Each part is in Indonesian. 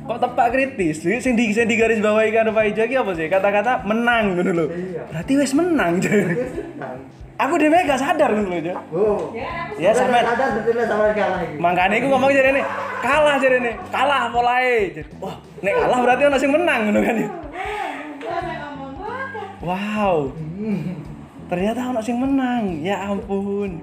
Kok tepak kritis? Sing di sing digaris bawahi karo Pak Ijo iki apa sih? Kata-kata menang ngono lho. Iya. Berarti wis menang. Terus senang. Aku dhewe gak sadar ngono lho, Jon. Oh. Ya Udah sampe ada betul sama kalah iki. Makanya aku ngomong jadi ini kalah jadi ini kalah mulai jadi wah nek kalah berarti ono sing menang ngono kan ya wow ternyata ono sing menang ya ampun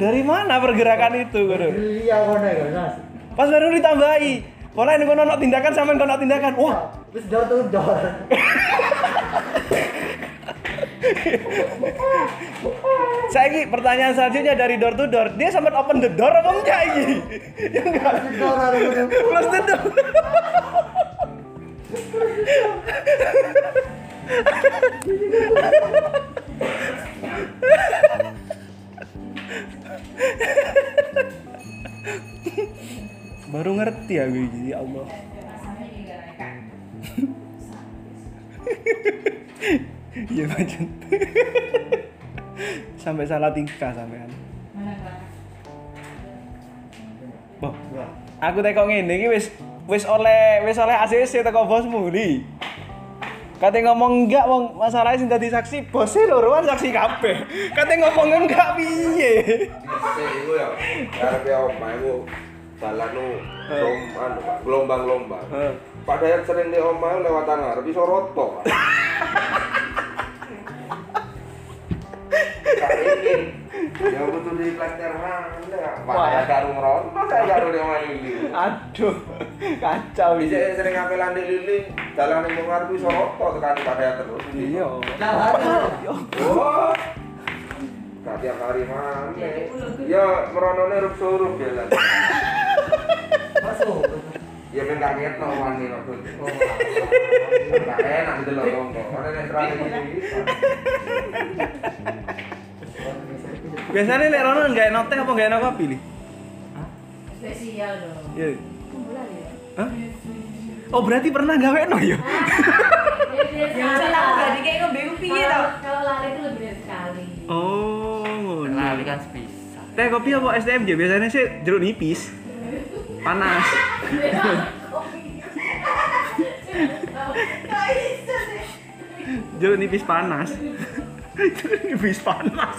dari mana pergerakan itu gitu Iya kono ya, Mas. pas baru ditambahi. Pola ini kono ono tindakan sama kono tindakan. Wah. Wis door to door. saya pertanyaan selanjutnya dari door to door. Dia sempat open the door apa enggak ini ya enggak. Close the door baru ngerti aku ini ya Allah. Iya macam sampai salah tingkah sampean. Boh, aku tekok ngene iki wis wis oleh wis oleh ACC teko bosmu li. Kate ngomong enggak wong masalahnya sing dadi saksi bosnya loro kan saksi kabeh. Kate ngomong enggak piye? Iku ya, karepe omah iku dalan anu gelombang-gelombang. Pak Dayat sering di omah lewatan ngarep iso roto. Pak. Di plaster mana? Pak Wah. Karo ngeroto, saya karo di omah Lili. Aduh, kacau Bisa iki. sering ngapel di Lili, dalan ning ngarep iso roto tekan Pak Dayat terus. Iya. Nah, Oh. Gak tiap hari mana? Ya meronone rup surup ya lah. Masuk. Ya ben gak ngetno wani waktu itu. Oh. Gak enak gitu loh kongko. Karena nek terlalu bisa. Biasanya nek Rono enggak enak teh apa enggak enak kopi li? spesial dong Iya. Kumpulan ya? Hah? Oh berarti pernah gawe no ya? Ya salah aku jadi kayak ngebingung piye Kalau lari itu lebih dari sekali. Oh, ngono. Lali kan sepisah. Teh kopi apa STMJ? Biasanya sih jeruk nipis. Panas. jeruk nipis panas. jeruk nipis panas.